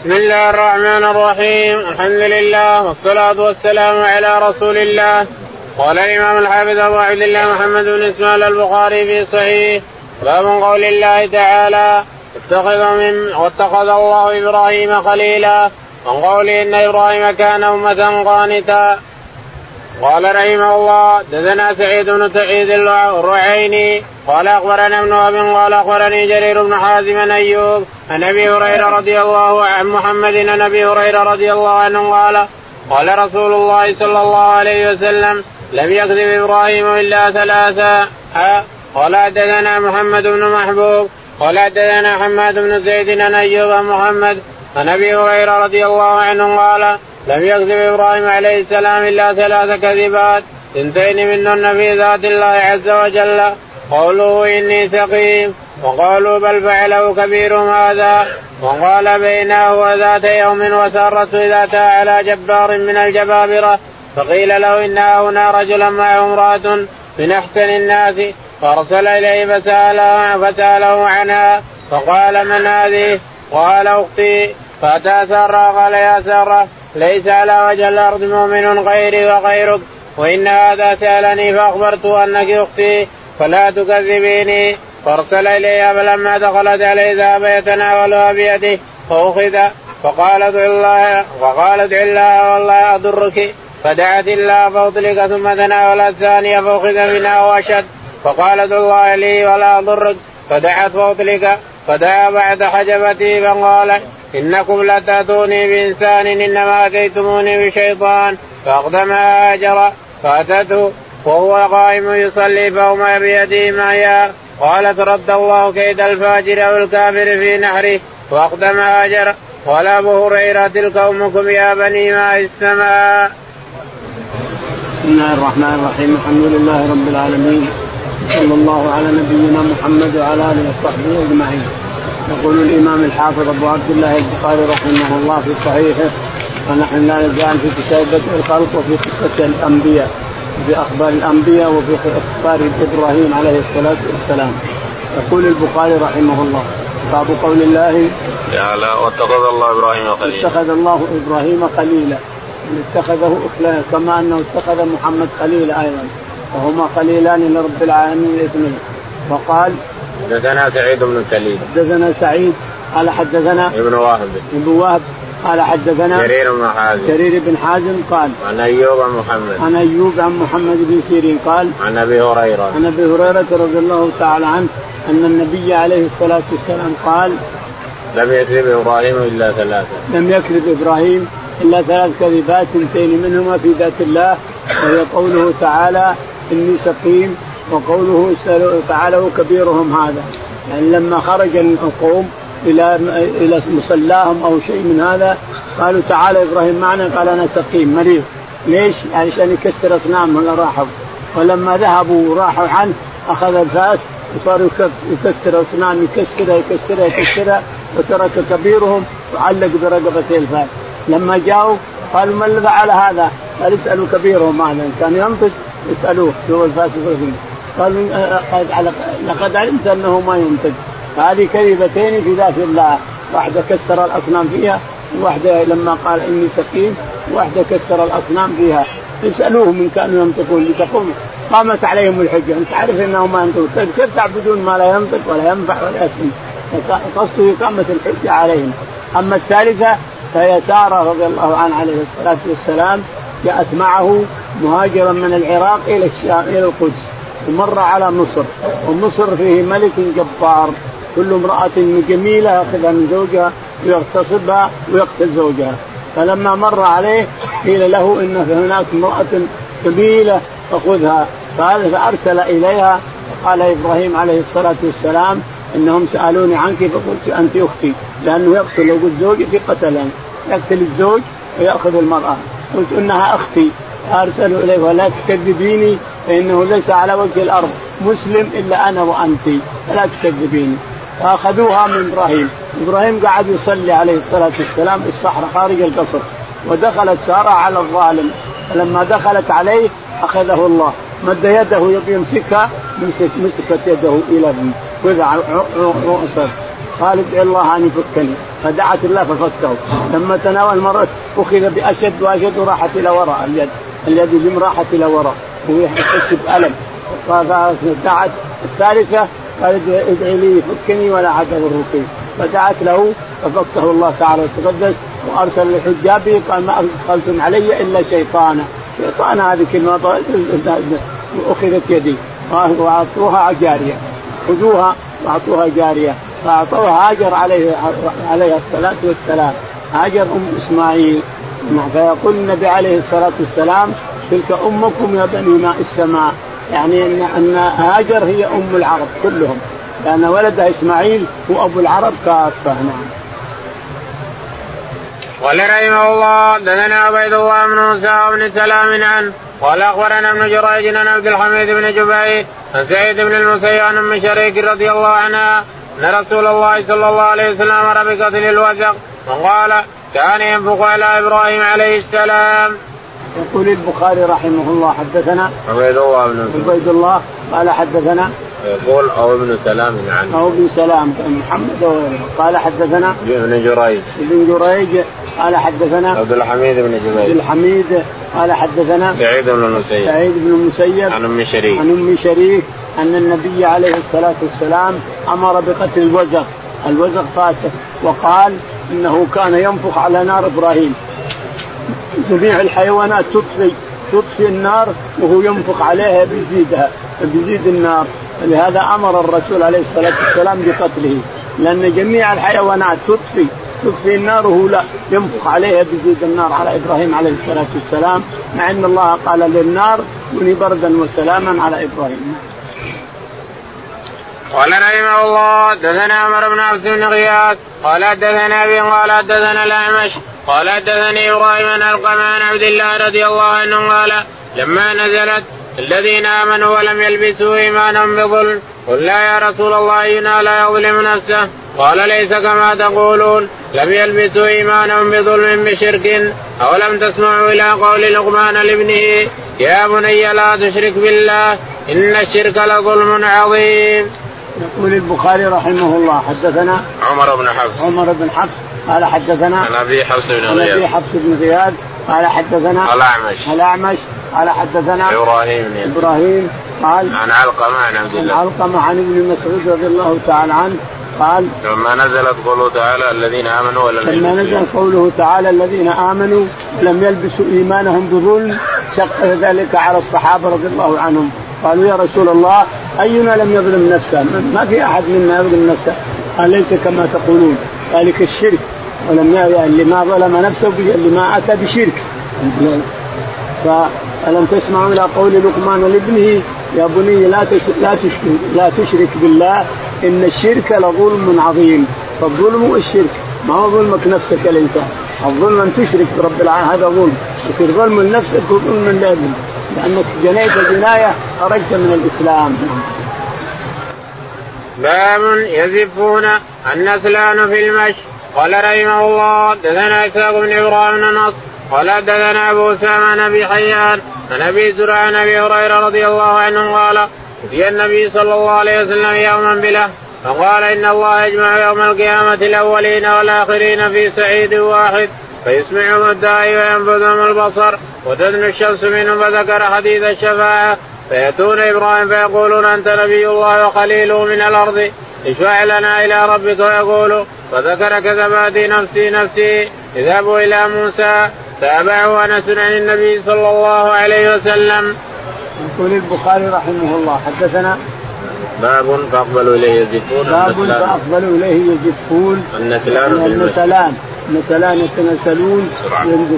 بسم الله الرحمن الرحيم. الحمد لله والصلاة والسلام على رسول الله. قال الإمام الحافظ أبو عبد الله محمد بن إسماعيل البخاري في صحيح. باب قول الله تعالى اتخذ من واتخذ الله إبراهيم خليلا. وقوله إن إبراهيم كان أمة قانتا. قال رحمه الله دثنا سعيد بن سعيد الرعيني قال أخبرنا ابن أبي قال أخبرني جرير بن حازم أيوب عن أبي هريرة رضي الله عن محمد عن أبي هريرة رضي الله عنه قال قال رسول الله صلى الله عليه وسلم لم يكذب إبراهيم إلا ثلاثا قال حدثنا محمد بن محبوب قال حدثنا حماد بن زيد عن أيوب محمد عن أبي هريرة رضي الله عنه قال لم يكذب إبراهيم عليه السلام إلا ثلاث كذبات. اثنتين منهن في ذات الله عز وجل. قوله إني سقيم. وقالوا بل فعله كبير هذا. وقال بينه وذات يوم وسارته ذات على جبار من الجبابرة. فقيل له إن هنا رجلا معه امرأة من أحسن الناس. فأرسل إليه فساله فسأله عنها. فقال من هذه؟ قال أختي. فأتى ساره قال يا ساره ليس على وجه الأرض مؤمن غيري وغيرك وإن هذا سألني فأخبرت أنك أختي فلا تكذبيني. فأرسل اليها فلما دخلت عليه ذهب يتناولها بيده فأخذ فقال ادع الله فقال ادع الله والله أضرك. فدعت الله فأطلق ثم تناولت الثانية فأخذ منها وأشد. فقال ادع الله لي ولا أضرك. فدعت فأطلق فدعا بعد حجبته فقال إنكم لتاتوني بإنسان إنما آتيتموني بشيطان فأقدم هاجر فاتته وهو قائم يصلي فهما بيده معيا قالت رد الله كيد الفاجر أو الكافر في نحره واقدم هاجر قال أبو هريرة تلك أمكم يا بني ماء السماء. بسم الله الرحمن الرحيم الحمد لله رب العالمين صلى الله على نبينا محمد وعلى آله وصحبه أجمعين. يقول الإمام الحافظ أبو عبد الله البخاري رحمه الله في صحيحه ونحن لا نزال في كتاب بدء الخلق وفي قصة الأنبياء في أخبار الأنبياء وفي أخبار إبراهيم عليه الصلاة والسلام. يقول البخاري رحمه الله باب قول الله تعالى واتخذ الله إبراهيم خليلا اتخذ الله إبراهيم خليلا اتخذه كما أنه اتخذ محمد خليلا أيضا وهما خليلان لرب العالمين الاثنين وقال حدثنا سعيد بن كليل حدثنا سعيد قال حدثنا ابن وهب. ابن وهب قال حدثنا جرير بن حازم. جرير بن حازم قال عن أيوب عن محمد. عن أيوب عن محمد بن سيرين قال عن أبي هريرة. عن أبي هريرة رضي الله تعالى عنه أن النبي عليه الصلاة والسلام قال لم يكذب إبراهيم إلا ثلاثة. لم يكذب إبراهيم إلا ثلاث كذبات اثنتين منهما في ذات الله وهي قوله تعالى إني سقيم وقوله تعالى وكبيرهم هذا. يعني لما خرج القوم إلى إلى مصلاهم أو شيء من هذا قالوا تعالى إبراهيم معنا قال أنا سقيم مريض. ليش؟ علشان يكسر أصنامهم اللي راحوا. ولما ذهبوا وراحوا عنه أخذ الفأس وصار يكسر أصنام يكسرها يكسرها يكسرها وترك كبيرهم وعلق برقبته الفأس. لما جاءوا قالوا من اللي فعل هذا؟ قال اسألوا كبيرهم هذا إن كان ينطق اسألوه هو الفأس قالوا لقد علمت أنه ما ينطق هذه كذبتين في ذات الله. واحدة كسر الأصنام فيها وواحده لما قال إني سقيم واحدة كسر الأصنام فيها. اسالوهم ان كانوا ينطقون لتقوم. قامت عليهم الحجة. أنت عارف انه ما ينطق طيب كيف تعبدون ما لا ينطق ولا ينفع ولا يسمع قصده اقامه الحجة عليهم. أما الثالثة فهي سارة رضي الله عنها عليه الصلاة والسلام جاءت معه مهاجرا من العراق إلى الشام إلى القدس. ومر على مصر. ومصر فيه ملك جبار. كل امرأة جميلة يأخذها من زوجها ويغتصبها ويقتل زوجها. فلما مر عليه قيل له إن هناك امرأة جميلة فخذها فأرسل إليها. قال إبراهيم عليه الصلاة والسلام إنهم سألوني عنك فقلت أنت أختي. لأنه يقتل لو قلت زوجتي قتلني. يقتل الزوج ويأخذ المرأة. قلت إنها أختي. أرسلوا إليه. ولا تكذبيني. فإنه ليس على وجه الأرض. مسلم إلا أنا وأنت. فلا تكذبيني فأخذوها من إبراهيم، إبراهيم قعد يصلي عليه الصلاة والسلام في الصحراء خارج القصر. ودخلت سارة على الظالم. فلما دخلت عليه أخذه الله. مد يده يبي يمسكها مسك مسكت يده إلى وضع رؤسه قال ادعي الله أن يفكني. فدعت الله ففكه. لما تناول مرة أخذ بأشد وأشد وراحت إلى وراء. اليد. اليد راحت إلى وراء. يحس بألم فدعت الثالثة قالت ادعي لي فكني ولا عاد الركوع فدعت له ففكه الله تعالى وتقدس وأرسل الحجاب قال ما ادخلتم علي إلا شيطانا. شيطان هذه كلمة واخذت يدي. وأعطوها جارية. خذوها وأعطوها جارية. فأعطوها هاجر عليه عليها الصلاة والسلام. هاجر أم إسماعيل. فيقول النبي عليه الصلاة والسلام تلك أمكم يا بني ماء السماء يعني ان إن هاجر هي أم العرب كلهم لأن ولدها إسماعيل هو أبو العرب كافة نعم. قال رحمه الله دثنا عبيد الله بن موسى بن سلام عنه قال أخبرنا ابن جريج عن عبد الحميد بن جبير عن سعيد بن المسيب عن أم شريك رضي الله عنها أن رسول الله صلى الله عليه وسلم أمر بقتل الوزق وقال كان ينفخ على إبراهيم عليه السلام. يقول البخاري رحمه الله حدثنا عبيد الله بن عبيد الله قال حدثنا يقول أو ابن سلام عنه أو ابن سلام محمد وغيره قال حدثنا ابن جريج. ابن جريج قال حدثنا عبد الحميد بن جبير عبد الحميد قال حدثنا سعيد بن المسيب. سعيد بن المسيب. عن أم شريك. عن أم شريك أن النبي عليه الصلاة والسلام أمر بقتل الوزغ. الوزغ فاسق وقال إنه كان ينفخ على نار إبراهيم. جميع الحيوانات تطفي تطفي النار وهو ينفخ عليها بيزيدها بيزيد النار لهذا أمر الرسول عليه الصلاة والسلام بقتله لأن جميع الحيوانات تطفي تطفي النار وهو لا ينفخ عليها بيزيد النار على إبراهيم عليه الصلاة والسلام مع أن الله قال للنار كوني بردا وسلاما على إبراهيم. قال رحمه الله دثنا عمر بن عبد بن غياث قال حدثنا أبي قال حدثنا الأعمش قال حدثني إبراهيم بن القمان عبد الله رضي الله عنه قال لما نزلت الذين آمنوا ولم يلبسوا ايمانهم بظلم قل لا يا رسول الله اينا لا يظلم نفسه قال ليس كما تقولون لم يلبسوا ايمانهم بظلم بشرك أولم تسمعوا إلى قول لقمان لابنه يا بني لا تشرك بالله إن الشرك لظلم عظيم. يقول البخاري رحمه الله حدثنا عمر بن حفص عمر بن حفص قال حدثنا عن أبي حفص بن عن أبي حفص بن غياث قال حدثنا الاعمش الاعمش قال حدثنا إبراهيم. إبراهيم. قال عن علقمة عن عبد عن الله علقمة عن ابن مسعود رضي الله تعالى عنه. قال لما نزلت قوله تعالى الذين آمنوا ولم لما يلبسوا نزل قوله تعالى الذين آمنوا لم يلبسوا إيمانهم بظلم شق ذلك على الصحابة رضي الله عنهم. قالوا يا رسول الله أينا لم يظلم نفسه ما في أحد منا يظلم نفسه. قال ليس كما تقولون. ذلك الشرك. ولم يعني اللي ما ظلم نفسه اللي ما أتى بشرك. فألم تسمعوا إلى قول لقمان لابنه يا بني لا لا لا تشرك بالله إن الشرك لظلم عظيم. فالظلم والشرك ما هو ظلمك نفسك الإنسان؟ الظلم أن تشرك برب العالمين هذا ظلم. يصير ظلم لنفسك وظلم لابن لأنك جنيت جناية خرجت من الإسلام. باب يزفون النسلان في المشي. قال رحمه الله دثنا إسحاق بن إبراهيم بن نصر قال دثنا أبو أسامة عن أبي حيان عن أبي زرع عن أبي هريرة رضي الله عنه قال اتي النبي صلى الله عليه وسلم يوما بله فقال إن الله يجمع يوم القيامة الأولين والآخرين في سعيد واحد فيسمعهم الداعي وينفذهم البصر وتدنو الشمس منهم فذكر حديث الشفاعة فيأتون إبراهيم فيقولون أنت نبي الله وخليله من الأرض اشفع لنا إلى ربك. ويقول فذكر كذباتي نفسي نفسي. إذهبوا إلى موسى تابعه أنس عن النبي صلى الله عليه وسلم. يقول البخاري رحمه الله حدثنا باب فأقبلوا إليه يزفون باب فأقبلوا إليه يزفون. النسلان النسلان النسلان يتنسلون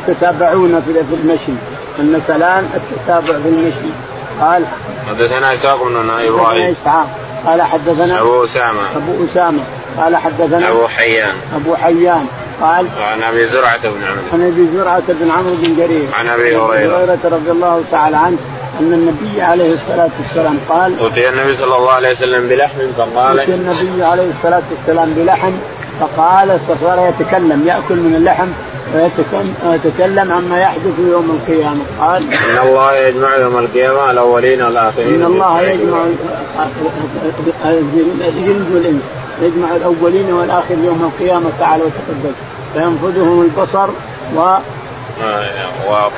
يتتابعون في المشي. النسلان التتابع في المشي. قال حدثنا إسحاق بن إبراهيم. إسحاق. قال حدثنا أبو أسامة. أبو أسامة. قال حدثنا أبو حيان. أبو حيان. قال عن أبي زرعة بن عمرو. عن أبي زرعة بن عمرو بن جرير. عن أبي هريرة. هريرة رضي الله تعالى عنه أن النبي عليه الصلاة والسلام قال أوتي النبي صلى الله عليه وسلم بلحم فقال أتي النبي عليه الصلاة والسلام بلحم فقال فصار يتكلم يأكل من اللحم ويتكلم عما يحدث يوم القيامة. قال إن الله يجمع يوم القيامة الأولين والآخرين إن الله يجمع الجن والانس يجمع الأولين والاخرين يوم القيامة تعالى وتقدس فينفذهم البصر و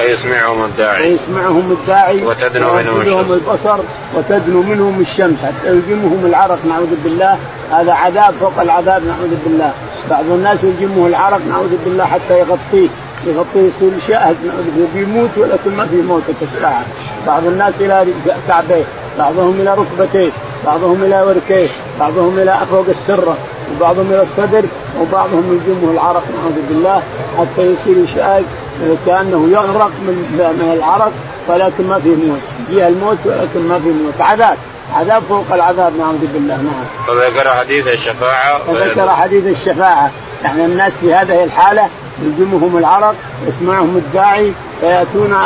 ويسمعهم الداعي. ويسمعهم الداعي وتدنو منهم الشمس. البصر وتدنو منهم الشمس. حتى يلجمهم العرق نعوذ بالله. هذا عذاب فوق العذاب نعوذ بالله. بعض الناس يلجمه العرق نعوذ بالله حتى يغطيه. يغطيه يصير شاهد نعوذ بالله. بيموت ولكن ما في موتة الساعة. بعض الناس إلى كعبيه بعضهم إلى ركبتيه بعضهم إلى وركيه. بعضهم إلى فوق السرة وبعضهم إلى الصدر وبعضهم يلجمه العرق نعوذ بالله حتى يصير شاهد كأنه يغرق من من العرق ولكن ما فيه موت. فيها الموت ولكن ما فيه موت. عذاب عذاب فوق العذاب نعوذ بالله نعم. فذكر حديث الشفاعة وذكر حديث الشفاعة. يعني الناس في هذه الحالة يلزمهم العرق يسمعهم الداعي فيأتون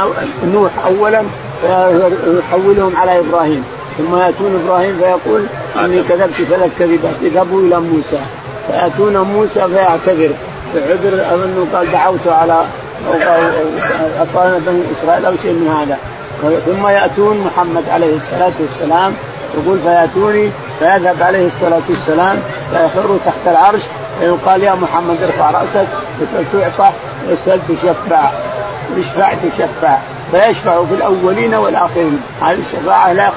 نوح أولا فيحولهم على إبراهيم. ثم يأتون إبراهيم فيقول إني كذبت ثلاث كذبات اذهبوا إلى موسى فيأتون موسى فيعتذر. عذر أظن قال دعوت على أصلا بني إسرائيل أو شيء من هذا. ثم يأتون محمد عليه الصلاة والسلام يقول فيأتوني فيذهب عليه الصلاة والسلام فيخر تحت العرش فيقال يا محمد ارفع رأسك وسل تعطى وسل تشفع اشفع تشفع فيشفع في الأولين والآخرين. هذه الشفاعة لا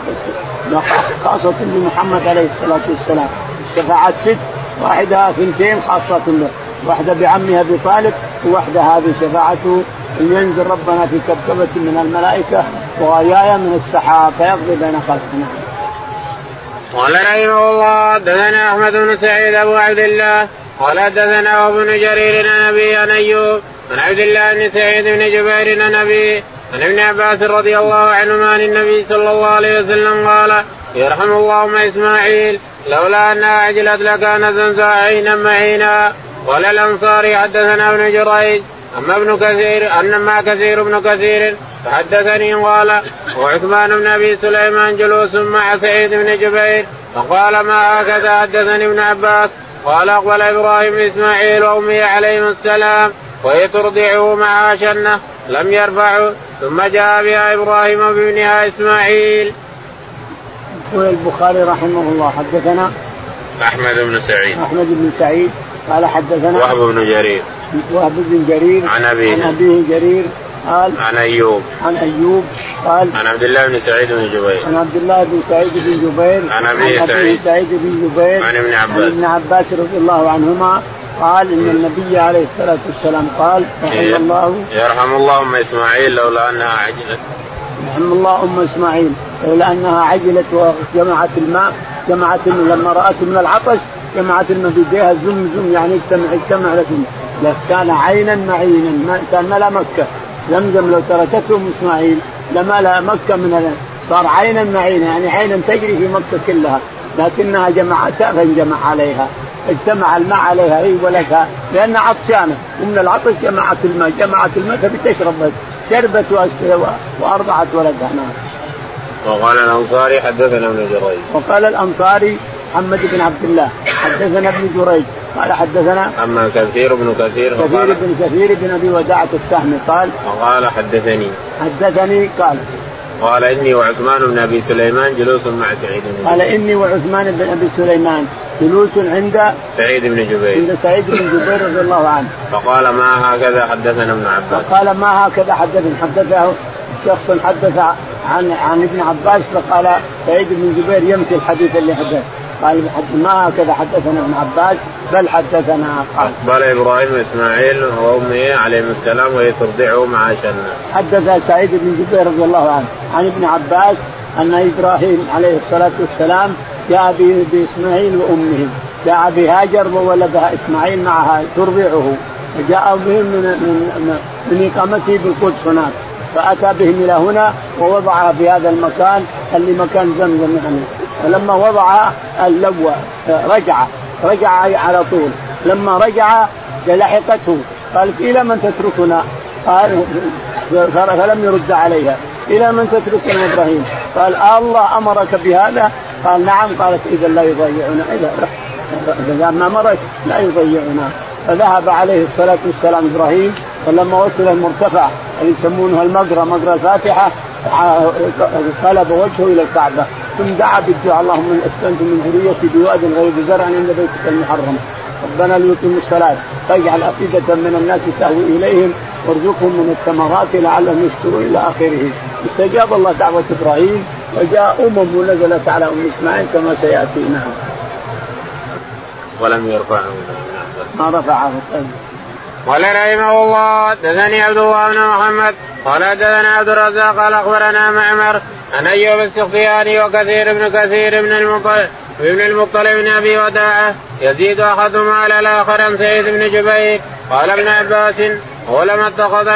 خاصة بمحمد عليه الصلاة والسلام. الشفاعات ست واحدة اثنتين خاصة له. واحدة بعمها أبي طالب وواحدة هذه شفاعته. أن ينزل ربنا في كبكبة من الملائكة وغيايا من السحاب فيقضي بين خلقنا قال رحمه الله حدثنا أحمد بن سعيد أبو عبد الله. قال حدثنا ابن جرير عن أبي أيوب عبد الله بن سعيد بن جبير عن أبي عن ابن عباس رضي الله عنهما عن النبي صلى الله عليه وسلم قال يرحم اللهم إسماعيل لولا انها عجلت لكان زنزا عينا معينا. قال الأنصاري حدثنا ابن جريج أما ابن كثير أنما كثير بن كثير. فحدثني قال وعثمان بن أبي سليمان جلوس مع سعيد بن جبير. فقال ما هكذا؟ حدثني ابن عباس. قال أقبل إبراهيم إسماعيل وأمي عليهم السلام وهي ترضعه مع شنه لم يرفعه ثم جاء بها إبراهيم بابنها إسماعيل. يقول البخاري رحمه الله حدثنا أحمد بن سعيد. أحمد بن سعيد قال حدثنا وهب بن جرير. وهب بن جرير عن أبيه. عن أبيه جرير قال عن أيوب. عن أيوب قال عن عبد الله بن سعيد بن جبير. عن عبد الله بن سعيد بن جبير عن ابي سعيد. سعيد بن جبير عن ابن عباس. عن ابن عباس رضي الله عنهما قال إن النبي عليه الصلاة والسلام قال رحم إيه. الله. يرحم الله أم إسماعيل لولا أنها عجلت. رحم الله أم إسماعيل. لولا أنها عجلت وجمعت الماء جمعت لما رأت من العطش جمعت الماء بيديها زم زم يعني اجتمع اجتمع لكن كان عينا معينا كان ملا مكة. زمزم لو تركته أم إسماعيل لملا مكة من صار عينا معينا يعني عينا تجري في مكة كلها لكنها جمعتها فانجمع عليها. اجتمع الماء عليها هي ولدها لانها عطشانة. ومن العطش جمعت الماء جمعت الماء تبي تشرب بس. شربت وأرضعت ولدها نعم. وقال الأنصاري حدثنا ابن جريج. وقال الأنصاري محمد بن عبد الله. حدثنا ابن جريج. قال حدثنا أما كثير بن كثير كثير بن كثير بن أبي وداعة السهمي. قال وقال حدثني. حدثني قال قال إني وعثمان بن أبي سليمان جلوس مع سعيد بن قال إني وعثمان بن أبي سليمان جلوس عند سعيد بن جبير. عند سعيد بن جبير رضي الله عنه. فقال ما هكذا حدثنا ابن عباس؟ فقال ما هكذا حدثنا؟ حدثه شخص حدث عن عن ابن عباس فقال سعيد بن جبير يمشي الحديث اللي حدث قال ما هكذا حدثنا ابن عباس بل حدثنا قال. قال إبراهيم اسماعيل وأمه عليهم السلام وهي ترضعه مع شنه. حدث سعيد بن جبير رضي الله عنه عن ابن عباس أن إبراهيم عليه الصلاة والسلام جاء بإسماعيل وأمه. جاء بهاجر وولدها إسماعيل معها ترضعه. فجاء بهم من من من إقامته بالقدس هناك. فأتى بهم إلى هنا ووضعها في هذا المكان اللي مكان زمزم يعني. فلما وضع اللوى رجع رجع على طول لما رجع لحقته قالت إلى من تتركنا؟ قال فلم يرد عليها إلى من تتركنا إبراهيم؟ قال الله أمرك بهذا؟ قال نعم قالت إذا لا يضيعنا إذا إذا ما امرك لا يضيعنا فذهب عليه الصلاة والسلام إبراهيم فلما وصل المرتفع اللي يسمونه المقرى مقرى الفاتحة قلب وجهه إلى الكعبة ثم دعا بالدعاء. اللهم إن اسكنت من ذريتي بواد غير زرع عند بيتك المحرم. ربنا ليقيموا الصلاة. فاجعل أفئدة من الناس تهوي إليهم. وارزقهم من الثمرات لعلهم يشكرون إلى آخره. استجاب الله دعوة إبراهيم. وجاء أمم ونزلت على أم إسماعيل كما سيأتي. نعم. ولم يرفعه. ما رفعه. قال رحمه الله حدثني عبد الله بن محمد قال حدثنا عبد الرزاق قال أخبرنا معمر عن أيوب السختياني وكثير بن كثير بن المطلب ابن المطلب بن أبي وداعة يزيد احدهما على الآخر عن سعيد بن جبير. قال ابن عباس أول ما اتخذ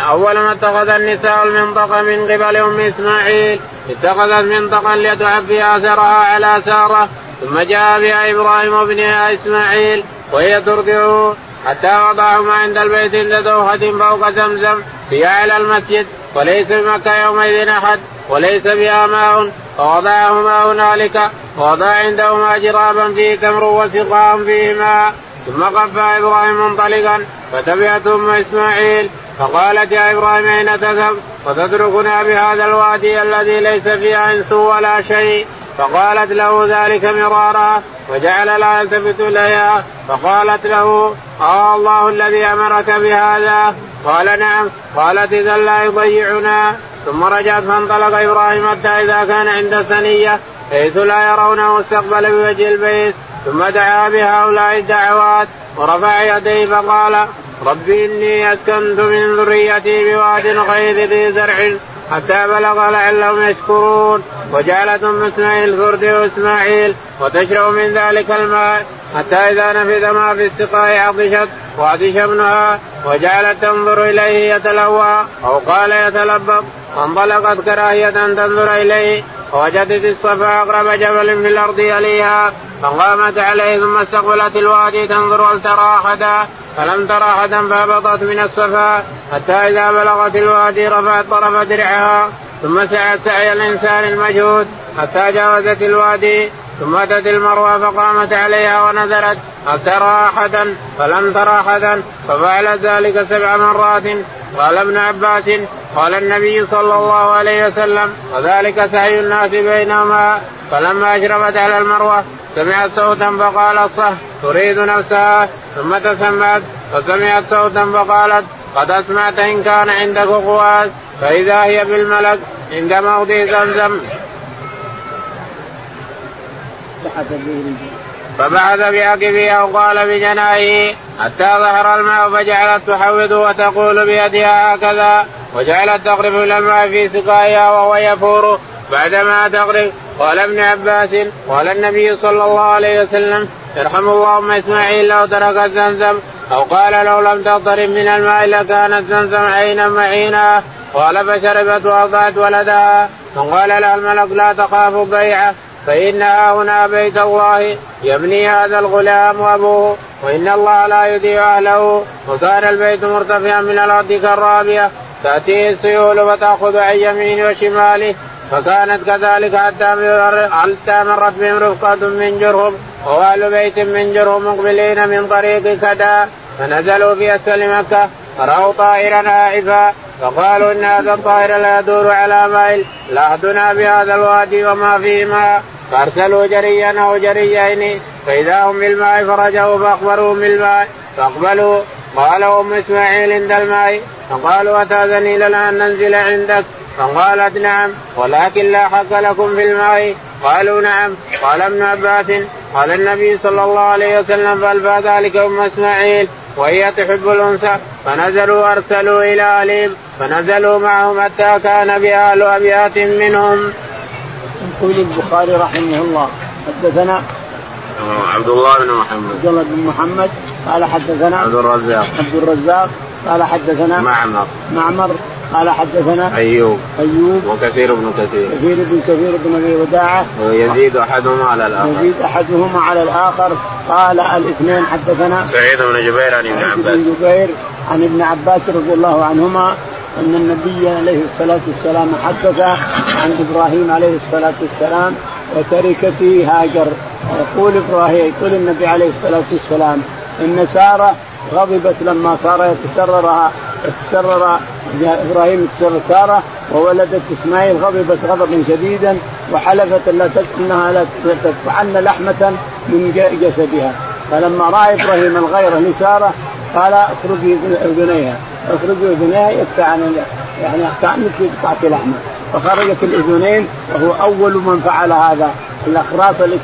أول ما اتخذ النساء المنطقة من قبل أم إسماعيل اتخذت منطقا لتعبي اثرها على سارة ثم جاء بها إبراهيم وابنها إسماعيل وهي ترضعه حتى وضعهما عند البيت عند دوحة فوق زمزم في أعلى المسجد وليس بمكة يومئذ أحد وليس بها ماء فوضعهما هنالك ووضع عندهما جرابا فيه تمر وسقاء فيه ماء ثم قفى إبراهيم منطلقا فتبعته أم إسماعيل فقالت يا إبراهيم أين تذهب؟ وتتركنا بهذا الوادي الذي ليس فيه إنس ولا شيء فقالت له ذلك مرارا وجعل لا يلتفت إليها فقالت له آه الله الذي أمرك بهذا؟ قال نعم. قالت إذا لا يضيعنا. ثم رجعت فانطلق إبراهيم حتى إذا كان عند الثنية حيث لا يرونه استقبل بوجه البيت. ثم دعا بهؤلاء الدعوات ورفع يديه فقال رب إني أسكنت من ذريتي بواد غير ذي زرع حتى بلغ لعلهم يشكرون. وجعلت أم إسماعيل ترضع اسماعيل وتشرب من ذلك الماء حتى إذا نفذ ما في السقاء عطشت وعطش ابنها وجعلت تنظر إليه يتلوى أو قال يتلبط فانطلقت كراهية ان تنظر إليه ووجدت الصفا أقرب جبل في الأرض يليها فقامت عليه ثم استقبلت الوادي تنظر هل ترى أحدا فلم ترى أحدا فهبطت من الصفا حتى إذا بلغت الوادي رفعت طرف درعها. ثم سعت سعي الإنسان المجهود حتى جاوزت الوادي ثم أتت المروة فقامت عليها ونزلت هل ترى أحدا؟ فلم ترى أحدا ففعلت ذلك سبع مرات. قال ابن عباس قال النبي صلى الله عليه وسلم وذلك سعي الناس بينهما. فلما أشرفت على المروة سمعت صوتا فقال الصه تريد نفسها. ثم تسمعت فسمعت صوتا فقالت قد أسمعت إن كان عندك قواس. فإذا هي بالملك عند موضع زمزم. فبعث بعقبه أو قال بجناحه حتى ظهر الماء فجعلت تحوض وتقول بيدها هكذا وجعلت تغرف الماء في سقائها وهو يفور بعدما تغرف قال ابن عباس قال النبي صلى الله عليه وسلم يرحم الله ام إسماعيل لو تركت زمزم أو قال لو لم تقترب من الماء لكانت زمزم عينا معينا قال فشربت واضعت ولدها فقال لها الملك لا تخاف بيعه فإنها هنا بيت الله يبني هذا الغلام وأبوه وإن الله لا يضيع أهله. وكان البيت مرتفعا من الأرض كالرابية. تأتيه السيول فتأخذ عن يمينه وشماله. فكانت كذلك حتى حتى مرت بهم رفقة من جرهم وأهل بيت من جرهم مقبلين من طريق كدا فنزلوا في أسفل مكة فرأوا طائرا هائفا. فقالوا إن هذا الطائر لا يدور على مائل لاحدنا بهذا الوادي وما فيه ماء فأرسلوا جريا أو جريين فإذا هم بالماء فرجعوا فأخبروهم بالماء. فاقبلوا قال أم إسماعيل عند الماء. فقالوا أتاذني لنا أن ننزل عندك؟ فقالت نعم ولكن لا حق لكم في الماء. قالوا نعم. قال ابن عباس قال النبي صلى الله عليه وسلم فالفى ذلك أم إسماعيل. وهي تحب الأنثى فنزلوا وأرسلوا إلى اهلهم فنزلوا معهم حتى كان بأهل أبيات منهم. يقول البخاري رحمه الله حدثنا عبد الله بن محمد. عبد الله بن محمد قال حدثنا عبد الرزاق. عبد الرزاق قال حدثنا معمر. معمر قال حدثنا أيوب. أيوب. وكثير بن كثير. كثير بن كثير بن أبي وداعة. ويزيد أحدهما على الآخر. يزيد أحدهما على الآخر. قال الاثنين حدثنا سعيد بن جبير عن ابن عباس بن جبير عن ابن عباس رضي الله عنهما أن النبي عليه الصلاة والسلام حدث عن إبراهيم عليه الصلاة والسلام وتركته هاجر. يقول إبراهيم يقول النبي عليه الصلاة والسلام إن سارة غضبت لما صار يتسررها. يتسرر إبراهيم يتسرر سارة وولدت إسماعيل غضبت غضبا شديدا وحلفت لا إنها لا تدفعن لحمة من جسدها. فلما رأى إبراهيم الغيره لساره قال أخرجي اذنيها أخرجي اذنيها يقطعن يعني كانك قطعت لحمة. فخرجت الاذنين وهو أول من فعل هذا. الأخراس اللي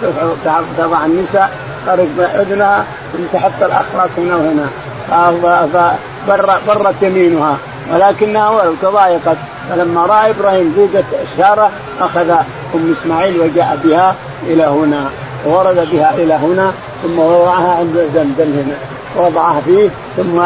تضع النساء خرج اذنها ثم تحط الأخراس هنا وهنا. فبرت يمينها ولكنها تضايقت فلما رأى إبراهيم زوجة ساره أخذ أم إسماعيل وجاء بها إلى هنا ورد بها إلى هنا ثم وضعها عند زمزم هنا وضعها فيه ثم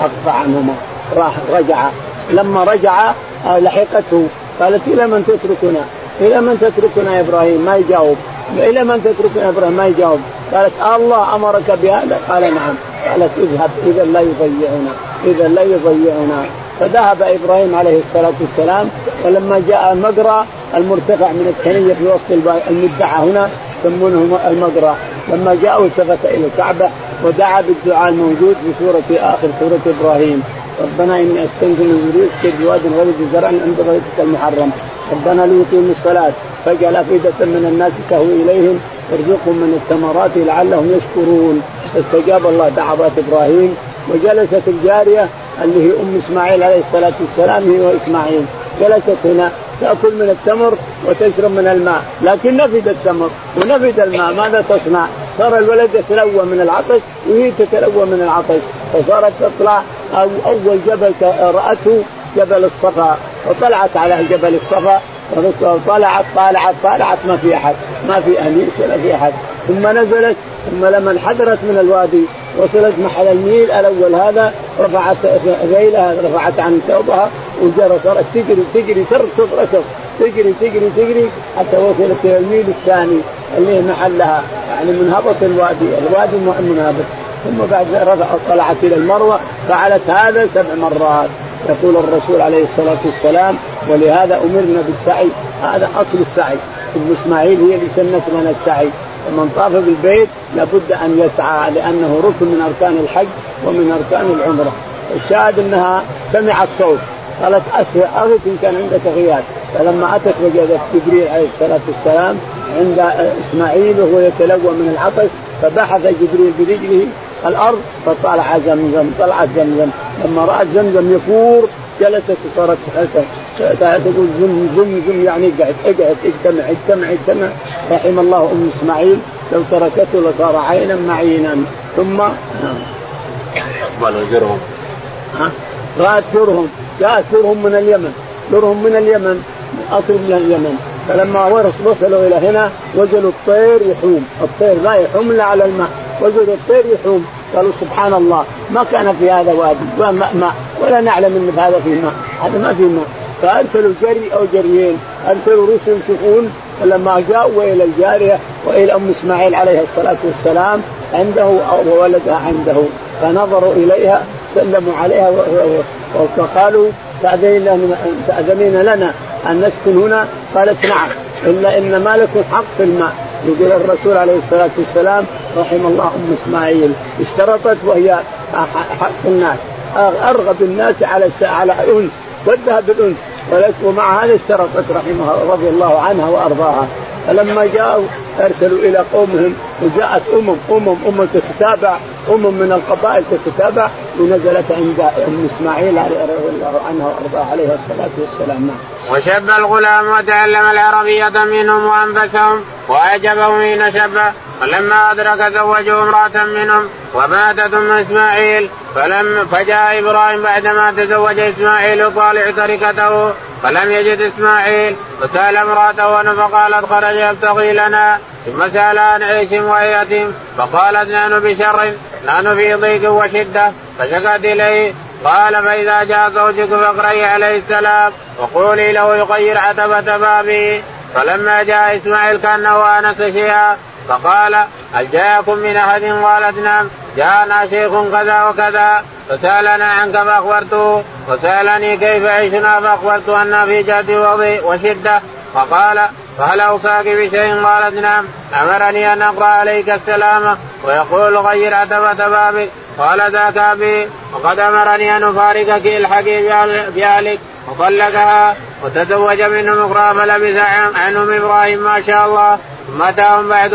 حق عنهما. راح رجع. لما رجع لحقته. قالت إلى من تتركنا؟ إلى من تتركنا يا إبراهيم؟ ما يجاوب. إلى من تتركنا يا إبراهيم؟ ما يجاوب. قالت الله أمرك بهذا؟ قال نعم. قالت اذهب إذا لا يضيعنا. إذا لا يضيعنا. فذهب إبراهيم عليه الصلاة والسلام ولما جاء المقرى المرتفع من الثنيه في وسط المدعى هنا يسمونه المقرى لما جاء التفت إلى الكعبة ودعا بالدعاء الموجود في سورة آخر سورة إبراهيم. ربنا إني أستنزل من ذريتك بواد غير زرع عند بيتك المحرم. ربنا ليقيموا الصلاة فاجعل أفئدة من الناس تهوي إليهم وارزقهم من الثمرات لعلهم يشكرون. فاستجاب الله دعوات إبراهيم. وجلست الجارية اللي هي أم إسماعيل عليه الصلاة والسلام هي وإسماعيل. جلست هنا تأكل من التمر وتشرب من الماء. لكن نفد التمر ونفد الماء. ماذا تصنع؟ صار الولد يتلوى من العطش وهي تتلوى من العطش. فصارت تطلع أو أول جبل رأته جبل الصفا. وطلعت على جبل الصفا. وطلعت طالعت طالعت ما في أحد. ما في انيس ولا في أحد. ثم نزلت ثم لما انحدرت من الوادي وصلت محل الميل الأول هذا رفعت ذيلها رفعت عن ثوبها وجرى صارت تجري تجري تركض ركض. تجري تجري تجري حتى وصلت إلى الميل الثاني اللي محلها يعني من هبط الوادي الوادي منهبط ثم بعد رفع طلعت إلى المروة فعلت هذا سبع مرات. يقول الرسول عليه الصلاة والسلام ولهذا أمرنا بالسعي. هذا أصل السعي. ابن إسماعيل هي اللي سنت لنا السعي. ومن طاف بالبيت لابد أن يسعى لأنه ركن من أركان الحج ومن أركان العمرة. الشاهد أنها سمعت صوت. قالت أسرع أغث إن كان عندك غياب فلما أتت وجدت جبريل عليه الصلاة والسلام عند إسماعيل وهو يتلوى من العطش فبحث جبريل برجله الأرض فطلع زمزم طلعت زمزم. لما رأت زمزم يفور جلست وصارت تقول زم زم زم يعني اقعد اقعد اجتمع اجتمع اجتمع. رحم الله أم إسماعيل لو تركته لصار عينا معينا. ثم اقبلوا جرهم ها؟ رات جرهم جاءت جرهم من اليمن. جرهم من اليمن. أصل من اليمن. فلما وصلوا إلى هنا وجدوا الطير يحوم، الطير لا يحوم إلا على الماء، وجدوا الطير يحوم، قالوا سبحان الله ما كان في هذا وادي ماء ولا نعلم إن في هذا فيه ماء، هذا ما فيه ماء، فارسلوا جري أو جريين، ارسلوا رسل يشوفون فلما جاءوا إلى الجارية وإلى أم إسماعيل عليه الصلاة والسلام عنده وولدها عنده؟ فنظروا إليها سلموا عليها وقالوا تأذنين لنا أن نسكن هنا؟ قالت نعم إلا إن ما لكم حق في الماء. يقول الرسول عليه الصلاة والسلام رحم الله أم إسماعيل اشترطت وهي حق الناس أرغب الناس على على أنس. ودها بالأنس. ومع هذا اشترطت رحمها رضي الله عنها وأرضاها. فلما جاءوا أرسلوا إلى قومهم وجاءت امم امم امم تتتابع امم من القبائل تتتابع ونزلت عند أم إسماعيل رضي الله عنها وأرضاها عليه الصلاة والسلام. وشب الغلام وتعلم العربية منهم وأنبتهم وأعجبهم حين شب. فلما أدرك زوجه امرأة منهم وماتت أم إسماعيل فلم فجاء إبراهيم بعدما تزوج إسماعيل طالع تركته فلم يجد إسماعيل فسأل امرأته فقالت خرج يبتغي لنا. ثم سأل عن عيش وهيئة فقالت نحن بشر. نحن في ضيق وشدة فشكت إليه. قال فإذا جاء زوجك فاقرئي عليه السلام وقولي له يغير عتبة بابه فلما جاء إسماعيل كأنه آنس شيئا فقال هل جاءكم من أحد؟ قالت نعم. جاءنا شيخ كذا وكذا. فسألنا عنك فاخبرته وسالني كيف عيشنا فأخبرت أن في جد وشدة. فقال فهل اوصاك بشيء قالت نعم أمرني أن أقرأ عليك السلام ويقول غير عتبة بابك قال ذاك ابي وقد أمرني أن أفارقك الحقي بأهلك وطلقها وتزوج منهم أخرى فلبث عنهم إبراهيم ما شاء الله ثم أتاهم بعد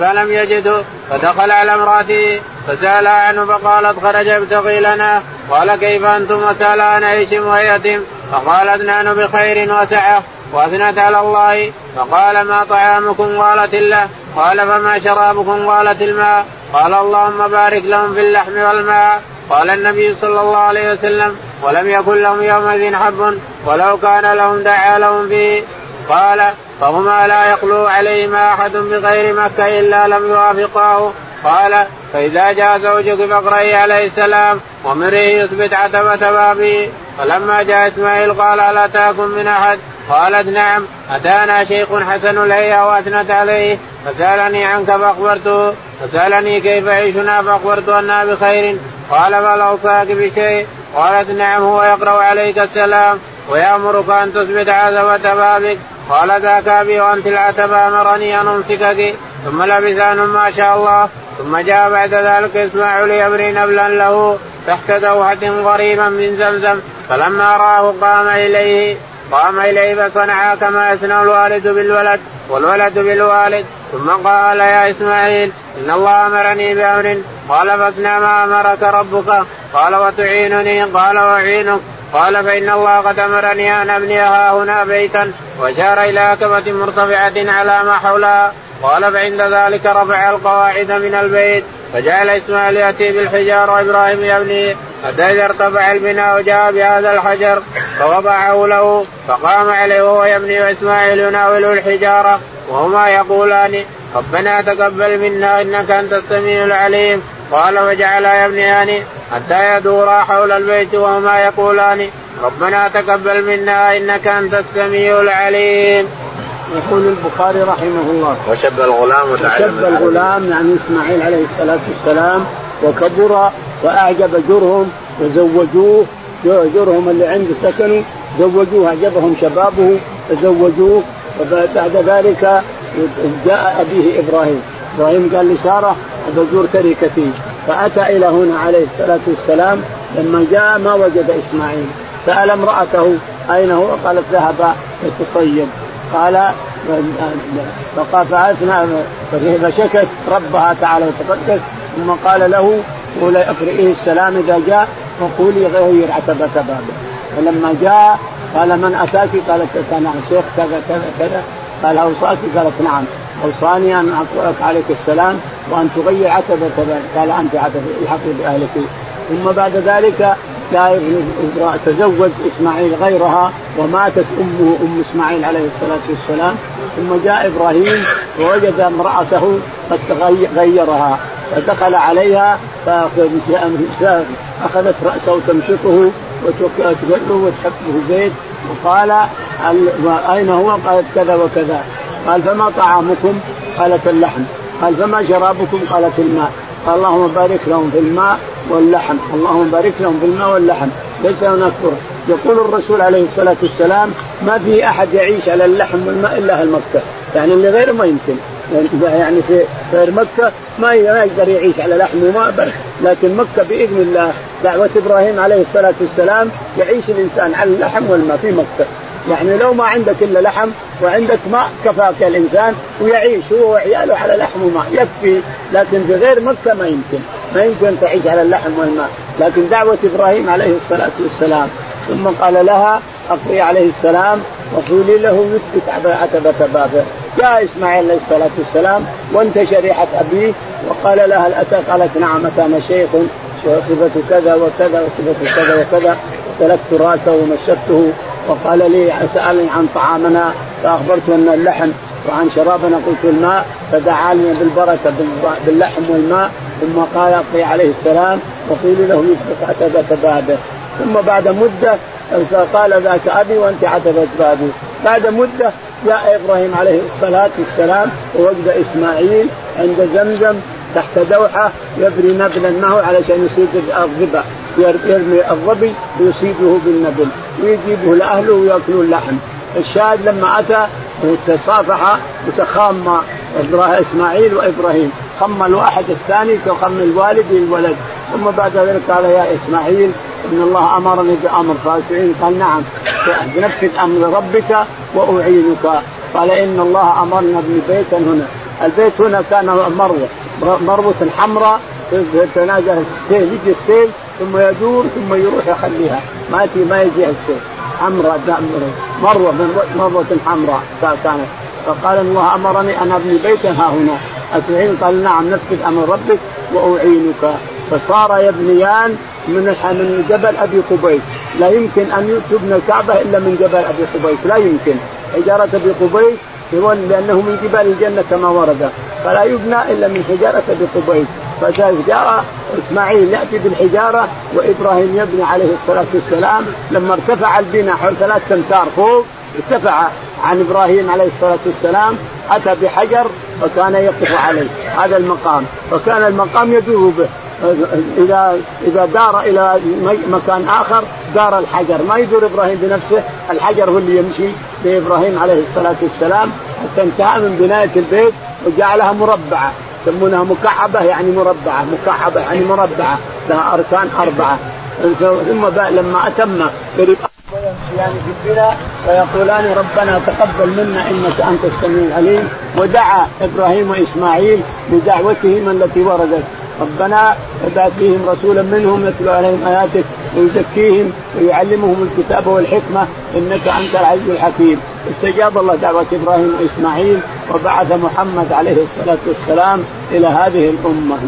فلم يجدوا فدخل على امراته فسأل عنه فقالت خرج يبتغي لنا. قال كيف أنتم وسأل عن عيش ويتم فقالت نحن بخير وسعه. واثنت على الله فقال ما طعامكم؟ قالت الله. قال فما شرابكم؟ قالت الماء. قال اللهم بارك لهم في اللحم والماء. قال النبي صلى الله عليه وسلم ولم يكن لهم يومئذ حب ولو كان لهم دعا لهم فيه. قال فهما لا يخلو عليهما أحد بغير مكة إلا لم يوافقاه. قال فإذا جاء زوجك فاقرئي عليه السلام ومره يثبت عتبة بابه فلما جاء إسماعيل قال ألا تاكن من أحد؟ قالت نعم أتانا شيخ حسن الهيئه واثنت عليه فسألني عنك فاخبرته فسألني كيف عيشنا فأخبرت أنا بخير. قال فلا أوصاك بشيء؟ قالت نعم هو يقرأ عليك السلام ويأمرك أن تثبت عزبة بابك. قال ذاك أبي وأنت العتبة امرني ان امسكك ثم لبث ما شاء الله. ثم جاء بعد ذلك اسماعيل يبري نبلا له تحت دوحة قريبا من زمزم فلما رآه قام إليه. قام إليه فصنع كما يصنع الوالد بالولد والولد بالوالد. ثم قال يا إسماعيل إن الله أمرني بأمر. قال فاصنع ما أمرك ربك. قال وتعينني. قال واعينك قال فإن الله قد أمرني أن أبني ها هنا بيتا. واشار إلى كبة مرتفعة على ما حولها. قال فعند ذلك رفع القواعد من البيت فجعل إسماعيل يأتي بالحجار وإبراهيم يبني حتى إذا ارتفع البناء وجاء بهذا الحجر فوضعه له فقام عليه وهو يبني وإسماعيل يناوله الحجارة وهما يقولان ربنا تقبل منا إنك أنت السميع العليم قال وجعلا يبنيان حتى يدورا حول البيت وهما يقولان ربنا تقبل منا إنك أنت السميع العليم. يقول البخاري رحمه الله. وشب الغلام وشب الغلام يعني إسماعيل عليه الصلاة والسلام وكبر وأعجب جرهم وزوجوه جرهم اللي عنده سكنوا زوجوه أعجبهم شبابه فزوجوه وبعد ذلك جاء أبيه إبراهيم. إبراهيم قال لسارة بزور تركتي. فأتى إلى هنا عليه الصلاة والسلام. لما جاء ما وجد إسماعيل. سأل امرأته أين هو؟ قالت ذهب يتصيد قال فقال فأثنى فشكت ربها تعالى وتقدس ثم قال له قول أقرئيه السلام إذا جاء وقولي غير عتبة بابه فلما جاء قال من أتاك؟ قالت اتانا شيخ كذا كذا كذا. قال أوصاك؟ قالت نعم. أوصاني أن أقرأك عليك السلام وأن تغير عتبة بابك قال أنت عتبة الحقي بأهلك. ثم بعد ذلك جاء تزوج إسماعيل غيرها وماتت أمه أم إسماعيل عليه الصلاة والسلام ثم جاء إبراهيم ووجد امرأته قد غيرها فدخل عليها أخذت رأسه تمشطه وتقله وتحطه في البيت وقال أين هو؟ قالت كذا وكذا قال فما طعامكم؟ قالت اللحم قال فما شرابكم؟ قالت الماء قال اللهم بارك لهم في الماء واللحم اللهم بارك لهم في الماء واللحم ليس هناك فرق. يقول الرسول عليه الصلاة والسلام ما في أحد يعيش على اللحم والماء إلا أهل مكة. يعني اللي غيره ما يمكن. يعني في غير مكة ما يقدر يعيش على لحم وماء لكن مكة بإذن الله دعوة إبراهيم عليه الصلاة والسلام يعيش الإنسان على اللحم والماء في مكة. يعني لو ما عندك إلا لحم وعندك ماء كفاك الإنسان ويعيش هو وعياله على لحم وماء. يكفي. لكن في غير مكة ما يمكن. ما يمكن تعيش على اللحم والماء. لكن دعوة إبراهيم عليه الصلاة والسلام ثم قال لها أقضي عليه السلام وقولي له يثبت عتبة بابه. جاء إسماعيل عليه الصلاة والسلام وانتشر ريحه ابيه وقال لها هل اتى قالت نعم اتانا شيخ وصفة كذا وكذا وصفة كذا وكذا. سلكت رأسه ومشته وقال لي سألني عن طعامنا فاخبرته أن اللحم وعن شرابنا قلت الماء فدعا لي بالبركه باللحم والماء. ثم قال عليه السلام وقيل له يثبت عتبة بابه ثم بعد مدة فقال ذاك أبي وأنت عتبة بابي. بعد مدة جاء إبراهيم عليه الصلاة والسلام ووجد إسماعيل عند زمزم تحت دوحة يبري نبلا معه علشان يصيد الظبا يرمي الظبي ويصيبه بالنبل. ويجيبه لأهله ويأكلون اللحم الشاهد لما أتى وتصافح وتخام إسماعيل وإبراهيم. خم الواحد الثاني كخم الوالد للولد ثم بعد ذلك قال يا إسماعيل إن الله أمرني بأمر قال قال نعم بنفذ أمر ربك وأعينك. قال إن الله أمرنا ابن بيتا هنا. البيت هنا كان مروة مروة حمراء تتنازل السيل يجي السيل ثم يدور ثم يروح يخليها. ما يجي ما يجي السيل. حمراء مروة. مروة حمراء كانت فقال الله أمرني ان ابني بيتا ها هنا. اتعين قال نعم نفذ أمر ربك وأعينك. فصار يبنيان من من جبل أبي قبيس. لا يمكن أن تبنى الكعبة إلا من جبل أبي قبيس. لا يمكن. حجارة أبي قبيس لأنه من جبال الجنة كما ورد. فلا يبنى إلا من حجارة أبي قبيس. فجاء إسماعيل يأتي بالحجارة وإبراهيم يبني عليه الصلاة والسلام. لما ارتفع البناء حول ثلاث أمتار فوق ارتفع عن إبراهيم عليه الصلاة والسلام. أتى بحجر وكان يقف عليه. هذا المقام. وكان المقام يدور به. إذا إذا دار إلى مكان آخر دار الحجر. ما يدور إبراهيم بنفسه. الحجر هو اللي يمشي بابراهيم عليه الصلاة والسلام. حتى انتهى من بناية البيت وجعلها مربعة. يسمونها مكعبة يعني مربعة. مكعبة يعني مربعة. لها أركان أربعة. ثم لما أتم ويمشيان في البناء ويقولان ربنا تقبل منا إنك أنت السميع العليم. ودعا إبراهيم وإسماعيل بدعوتهم التي وردت. ربنا فيهم رسولا منهم يتلو عليهم آياتك ويزكيهم ويعلمهم الكتاب والحكمة إنك أنت العزيز الحكيم. استجاب الله دعوة إبراهيم وإسماعيل وبعث محمد عليه الصلاة والسلام إلى هذه الأمة.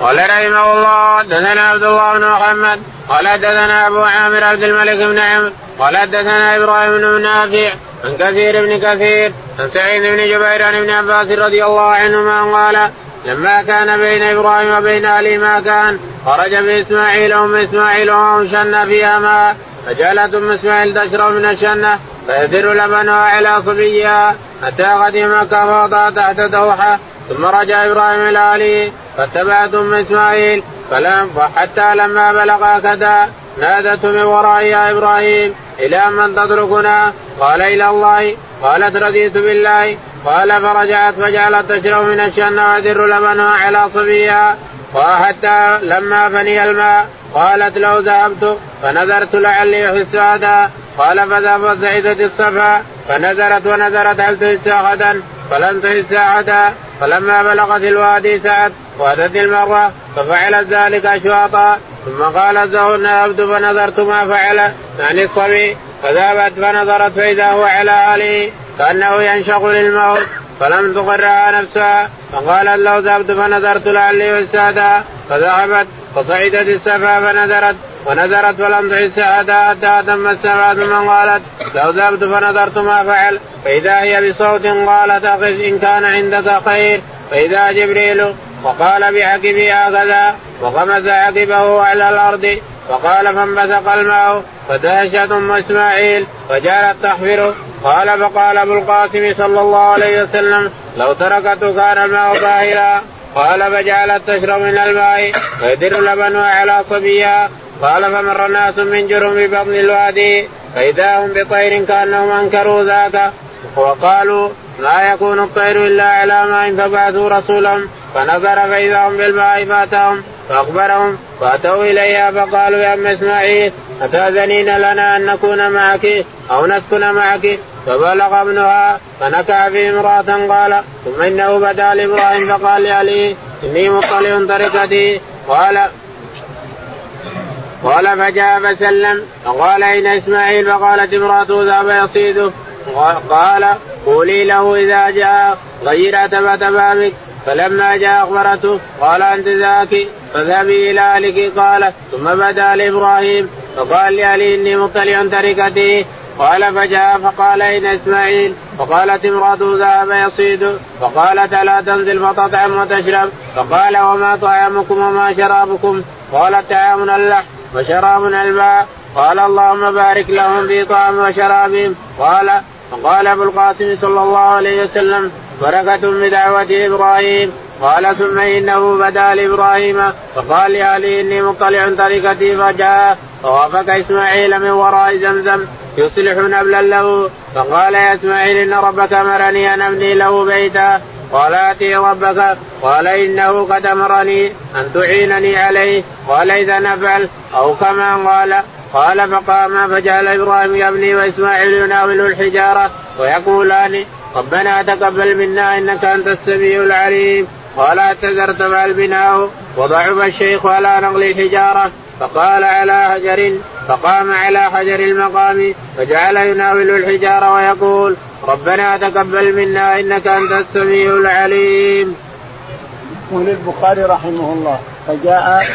قال رحمه الله حدثنا عبد الله بن محمد. قال حدثنا أبو عامر عبد الملك بن عمرو. قال حدثنا إبراهيم بن نافع عن كثير بن كثير عن سعيد بن جبير عن ابن عباس رضي الله عنهما قال لما كان بين إبراهيم وبين علي ما كان خرج باسماعيل ام إسماعيل وهم شن فيها ماء فجعلت أم إسماعيل تشرب من الشنة فيدر لبنها على صبيها حتى قدم مكه تحت دوحة ثم رجع إبراهيم إلى أهله فاتبعت ام إسماعيل فلم حتى لما بلغ كذا نادته من ورائي يا إبراهيم إلى من تتركنا؟ قال إلى الله قالت رضيت بالله قال فرجعت فجعلت تشرب من الشن وادر لبنها على صبيها وحتى لما فني الماء قالت لو ذهبت فنذرت لعلي احس هذا قال فذهب سعيدة الصفا فنزلت ونزلت هل تحس غدا فلم تحس أحدا. فلما بلغت الوادي سعت وأتت المره ففعلت ذلك أشواطا. ثم قالت زهرنا عبد فنظرت ما فعل يعني الصبي. فذهبت فنظرت فإذا هو على اله كأنه ينشق للموت. فلم تقرها نفسها. فقالت لو ذهبت فنظرت لعلي والسادة فذهبت فصعدت السفا فنذرت ونذرت فلم تحس حتى تم السماء ثم قالت لو ذهبت فنظرت ما فعل. فإذا هي بصوت قالت أقف إن كان عندك خير. فإذا جبريل وقال بعقبه هكذا. وغمز عقبه على الأرض. فقال فانبثق الماء. فدهشت أم إسماعيل. فجعلت تحفره قال فقال أبو القاسم صلى الله عليه وسلم لو تركته كان الماء طاهرا. قال فجعلت تشرب من الماء. فيدر لبنها على صبيها. قال فمر ناس من جرم ببطن الوادي فإذا هم بطير كأنهم أنكروا ذاك وقالوا لا يكون الطير إلا على ماء فبعثوا رسولهم فنظر فإذا هم بالماء فأتاهم فأخبرهم فأتوا إليها فقالوا يا أم إسماعيل أتأذنين لنا أن نكون معك أو نسكن معك؟ فبلغ ابنها فنكع في امرأة قال ثم إنه بدا لإبراهيم فقال لعلي إني مطلع طريقتي قال قال فجاء فسلم فقال أين إسماعيل فقالت امرأته ذهب يصيده قال قولي له إذا جاء غير عتبة بابك. فلما جاء أخبرته قال أنت ذاك فذهبي إلى أهلك. قال ثم بدا لإبراهيم. فقال لعلي إني مطلع تركتي. قال فجاء فقال أين إسماعيل. فقالت امرأته ذهب يصيد. فقالت ألا تنزل فتطعم وتشرب؟ فقال وما طعامكم وما شرابكم؟ قالت طعامنا اللحم. وشرابنا الماء. قال اللهم بارك لهم في طعام وشرابهم. قال فقال أبو القاسم صلى الله عليه وسلم بركة بدعوة إبراهيم. قال ثم إنه بدا لإبراهيم. فقال لعلي إني مطلع طريقتي. فجاء فوافق إسماعيل من وراء زمزم يصلح نبلا له. فقال يا إسماعيل إن ربك أمرني أن أبني له بيتا. قال آتي ربك قال إنه قد أمرني أن تعينني عليه قال إذا نفعل أو كما قال قال فقام فجعل إبراهيم يبني وإسماعيل يناول الحجارة ويقولان ربنا تقبل منا إنك أنت السميع العليم. قال اعتذرت مع البناء وضعف الشيخ على نقل الحجارة فقال على حجر فقام على حجر المقام فجعل يناول الحجارة ويقول ربنا تقبل منا إنك أنت السميع العليم. يقول البخاري رحمه الله فجاء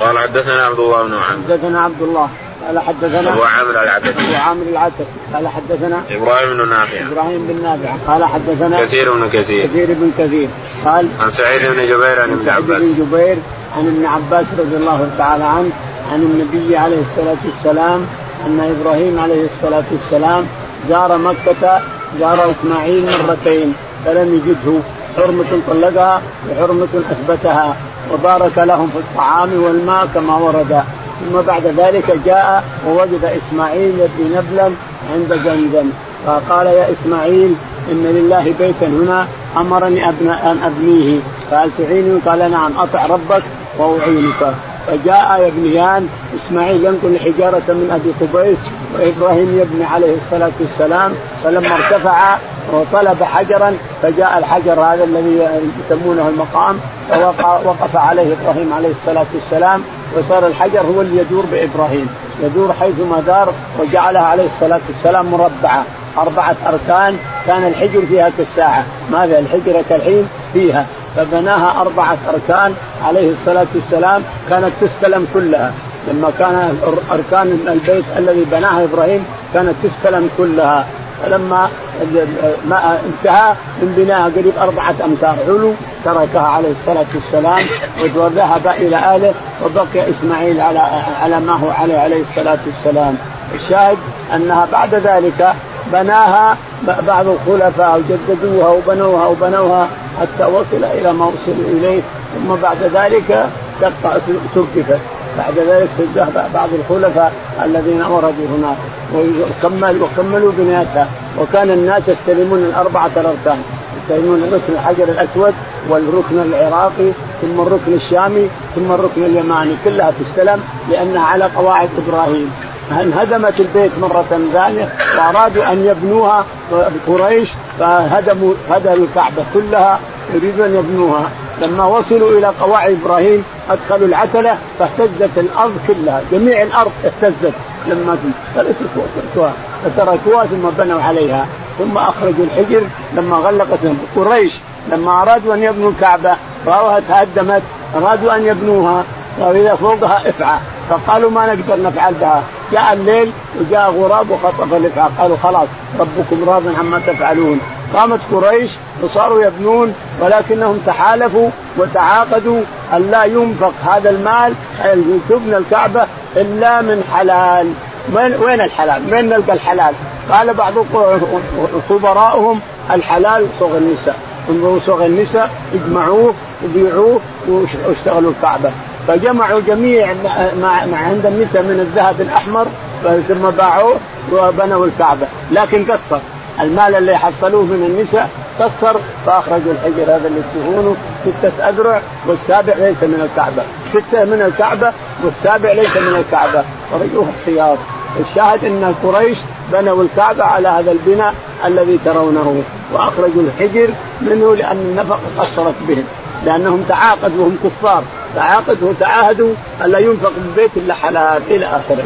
قال حدثنا عبد الله بن عمرو. حدثنا عبد الله قال حدثنا أبو عامر العتكي أبو عامر العتكي قال حدثنا إبراهيم بن نافع. إبراهيم بن نافع قال حدثنا كثير بن كثير. كثير بن كثير قال عن سعيد بن جبير عن ابن عباس بن جبير عن ابن عباس رضي الله تعالى عنه عن النبي عليه الصلاة والسلام أن إبراهيم عليه الصلاة والسلام زار مكة زار إسماعيل مرتين فلم يجده. حرمة طلقها وحرمة أثبتها. وبارك لهم في الطعام والماء كما ورد. ثم بعد ذلك جاء ووجد إسماعيل يبني نبلا عند زمزم فقال يا إسماعيل إن لله بيتا هنا أمرني أبنى أن أبنيه. فهل تعيني؟ قال نعم أطع ربك وأعينك. فجاء يبنيان إسماعيل ينقل حجارة من أبي قبيس وإبراهيم يبني عليه الصلاة والسلام فلما ارتفع وطلب حجرا فجاء الحجر هذا الذي يسمونه المقام فوقف عليه إبراهيم عليه الصلاة والسلام وصار الحجر هو اللي يدور بإبراهيم. يدور حيثما دار وجعلها عليه الصلاة والسلام مربعة. أربعة أركان كان الحجر فيها كالساعة. ماذا؟ الحجره الحين فيها. فبناها أربعة أركان عليه الصلاة والسلام كانت تستلم كلها. لما كان أركان البيت الذي بناه إبراهيم كانت تستلم كلها. فلما ما انتهى من بناء قريب أربعة أمتار. علو تركها عليه الصلاة والسلام وذهب إلى أهله وبقي إسماعيل على على ما هو عليه عليه الصلاة والسلام. الشاهد أنها بعد ذلك بناها بعض الخلفاء وجددوها وبنوها وبنوها حتى وصل إلى ما وصلوا إليه. ثم بعد ذلك سقفت. بعد ذلك سدها بعض الخلفاء الذين وردوا هناك وكمل وكملوا بنيتها وكان الناس يستلمون الأربعة الأركان. يستلمون الركن الحجر الأسود والركن العراقي ثم الركن الشامي ثم الركن اليماني. كلها تستلم لأنها على قواعد إبراهيم. انهدمت البيت مرة ثانية وأرادوا أن يبنوها قريش فهدموا هدموا الكعبة كلها يريدون أن يبنوها. لما وصلوا إلى قواعد إبراهيم أدخلوا العتلة فاهتزت الأرض كلها. جميع الأرض اهتزت. لما تركوها فتركوها ثم بنوا عليها. ثم أخرجوا الحجر. لما غلقت قريش. لما أرادوا أن يبنوا الكعبة رأوها تهدمت. أرادوا أن يبنوها. وإذا فوقها إفعى. فقالوا ما نقدر نفعل بها. جاء الليل وجاء غراب وخطف الإفعى. قالوا خلاص ربكم راض عما تفعلون. قامت قريش وصاروا يبنون ولكنهم تحالفوا وتعاقدوا أن لا ينفق هذا المال تبنى الكعبة إلا من حلال. وين وين الحلال؟ وين نلقى الحلال؟ قال بعض خبراؤهم الحلال صغ النساء. انظروا صغ النساء اجمعوه وبيعوه واشتغلوا الكعبة. فجمعوا جميع ما, عند النساء من الذهب الأحمر ثم باعوه وبنوا الكعبة. لكن قصر المال اللي حصلوه من النساء قصر فأخرجوا الحجر هذا اللي تشوفونه ستة أذرع والسابع ليس من الكعبة، ستة من الكعبة والسابع ليس من الكعبة. ورجوه احتياط، الشاهد أن قريش بنوا الكعبة على هذا البناء الذي ترونه. وأخرجوا الحجر منه لأن النفقه قصرت بهم. لأنهم تعاقدوا وهم كفار. تعاقدوا وتعاهدوا ألا ينفق بالبيت إلا حلال إلى اخره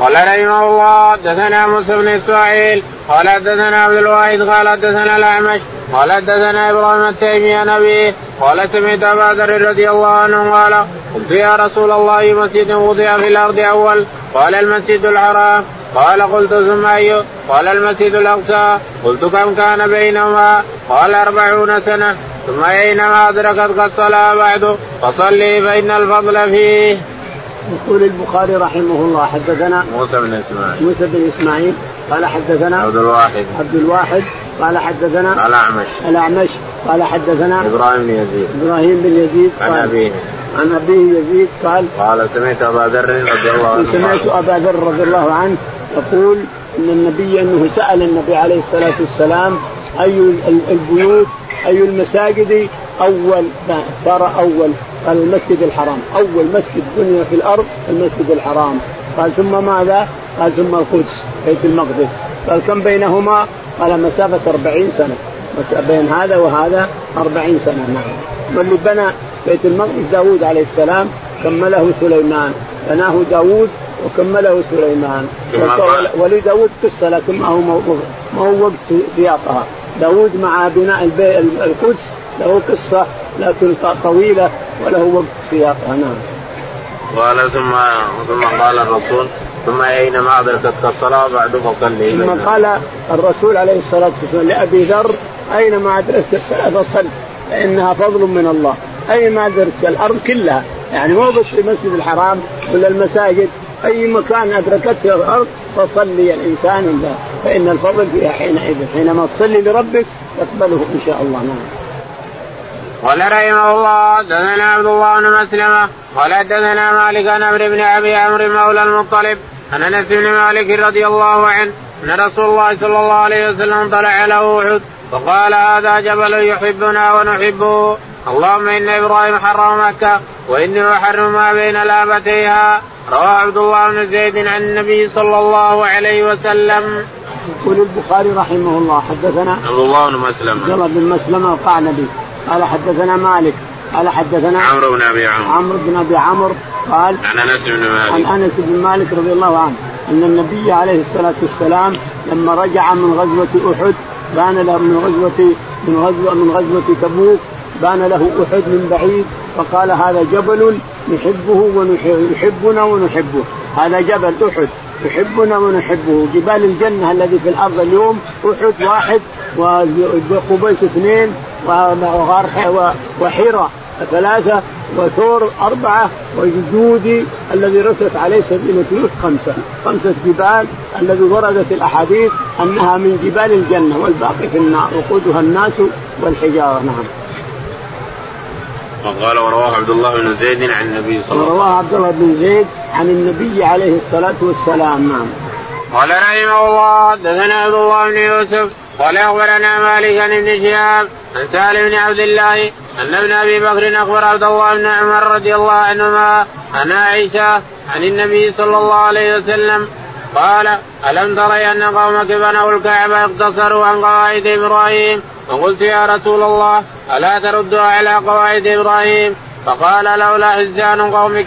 قال رحمه الله حدثنا موسى بن إسماعيل قال حدثنا عبد الواحد قال حدثنا الأعمش قال حدثنا إبراهيم التيمي عن أبيه قال سمعت أبا ذر رضي الله عنه قال قلت يا رسول الله مسجد وضع في الأرض أول قال المسجد الحرام قال قلت ثم أي قال المسجد الأقصى قلت كم كان بينهما قال أربعون سنة ثم اينما أدركت قد صلى بعد فصلي فإن الفضل فيه. يقول البخاري رحمه الله حدثنا موسى بن إسماعيل. موسى بن إسماعيل قال حدثنا عبد الواحد. عبد الواحد قال حدثنا الأعمش. الأعمش قال حدثنا إبراهيم بن يزيد. إبراهيم بن يزيد عن أبيه. عن أبيه يزيد قال قال سمعت أبا ذر رضي الله عنه. سمعت أبا ذر رضي الله عنه يقول إن النبي أنه سأل النبي عليه الصلاة والسلام أي البيوت أي المساجد أول صار أول. قال المسجد الحرام. أول مسجد بني في الأرض المسجد الحرام. قال ثم ماذا؟ قال ثم القدس بيت المقدس. قال كم بينهما؟ قال مسافة أربعين سنة. بين هذا وهذا أربعين سنة نعم. واللي بنى بيت المقدس داود عليه السلام كمله سليمان. بناه داود وكمله سليمان. ولداود قصة لكن ما هو ما هو وقت سياقها. داود مع بناء القدس له قصة لكن طويلة وله وقت سياقها نعم. قال ثم ثم قال الرسول ثم اينما أدركتك؟ الصلاة بعد فصلي ثم قال الرسول عليه الصلاة والسلام لأبي ذر اينما أدركت؟ الصلاة فصل فإنها فضل من الله. اينما أدركت؟ الأرض كلها. يعني مو بس المسجد الحرام ولا المساجد أي مكان ادركته الأرض فصلي الإنسان فإن الفضل فيها حينئذ. حينما تصلي لربك تقبله إن شاء الله. نعم. قال رحمه الله حدثنا عبد الله بن مسلمة قال حدثنا مالك عن عمرو بن أبي عمرو مولى المطلب عن أنس بن مالك رضي الله عنه أن رسول الله صلى الله عليه وسلم طلع على أحد فقال هذا جبل يحبنا ونحبه. اللهم إن إبراهيم حرم مكة وإني أحرم ما بين لابتيها. رواه عبد الله بن زيد عن النبي صلى الله عليه وسلم. يقول البخاري رحمه الله حدثنا عبد الله بن مسلمة. عبد الله بن مسلمة القعنبي قال حدثنا مالك قال حدثنا عمرو بن أبي عمرو. عمرو بن أبي عمرو قال عن أنس بن مالك. عن أنس بن مالك رضي الله عنه أن النبي عليه الصلاة والسلام لما رجع من غزوة أحد بان له من غزوة من غزوة من غزوة تبوك بان له أحد من بعيد فقال هذا جبل نحبه ونحبنا ونحبه. هذا جبل أحد يحبنا ونحبه. جبال الجنة الذي في الأرض اليوم أحد واحد وقبيس اثنين وحيرة. ثلاثة وثور أربعة وجودي الذي رست عليه سفينة نوح خمسة. خمسة جبال الذي وردت الأحاديث أنها من جبال الجنة والباقي في النار. وقودها الناس والحجارة. نعم. وقال ورواه عبد الله بن زيد عن النبي صلى الله عليه وسلم. ورواه عبد الله بن زيد عن النبي عليه الصلاة والسلام. نعم. قال رحمه الله حدثنا عبد الله بن يوسف قال أخبرنا مالك عن ابن شهاب عن سالم بن عبد الله أن ابن أبي بكر أخبر عبد الله بن عمر رضي الله عنهما عن عائشة عن النبي صلى الله عليه وسلم قال ألم تري أن قومك بنوا الكعبه اقتصروا عن قواعد إبراهيم؟ فقلت يا رسول الله ألا تردوا على قواعد إبراهيم؟ فقال لولا حزان قومك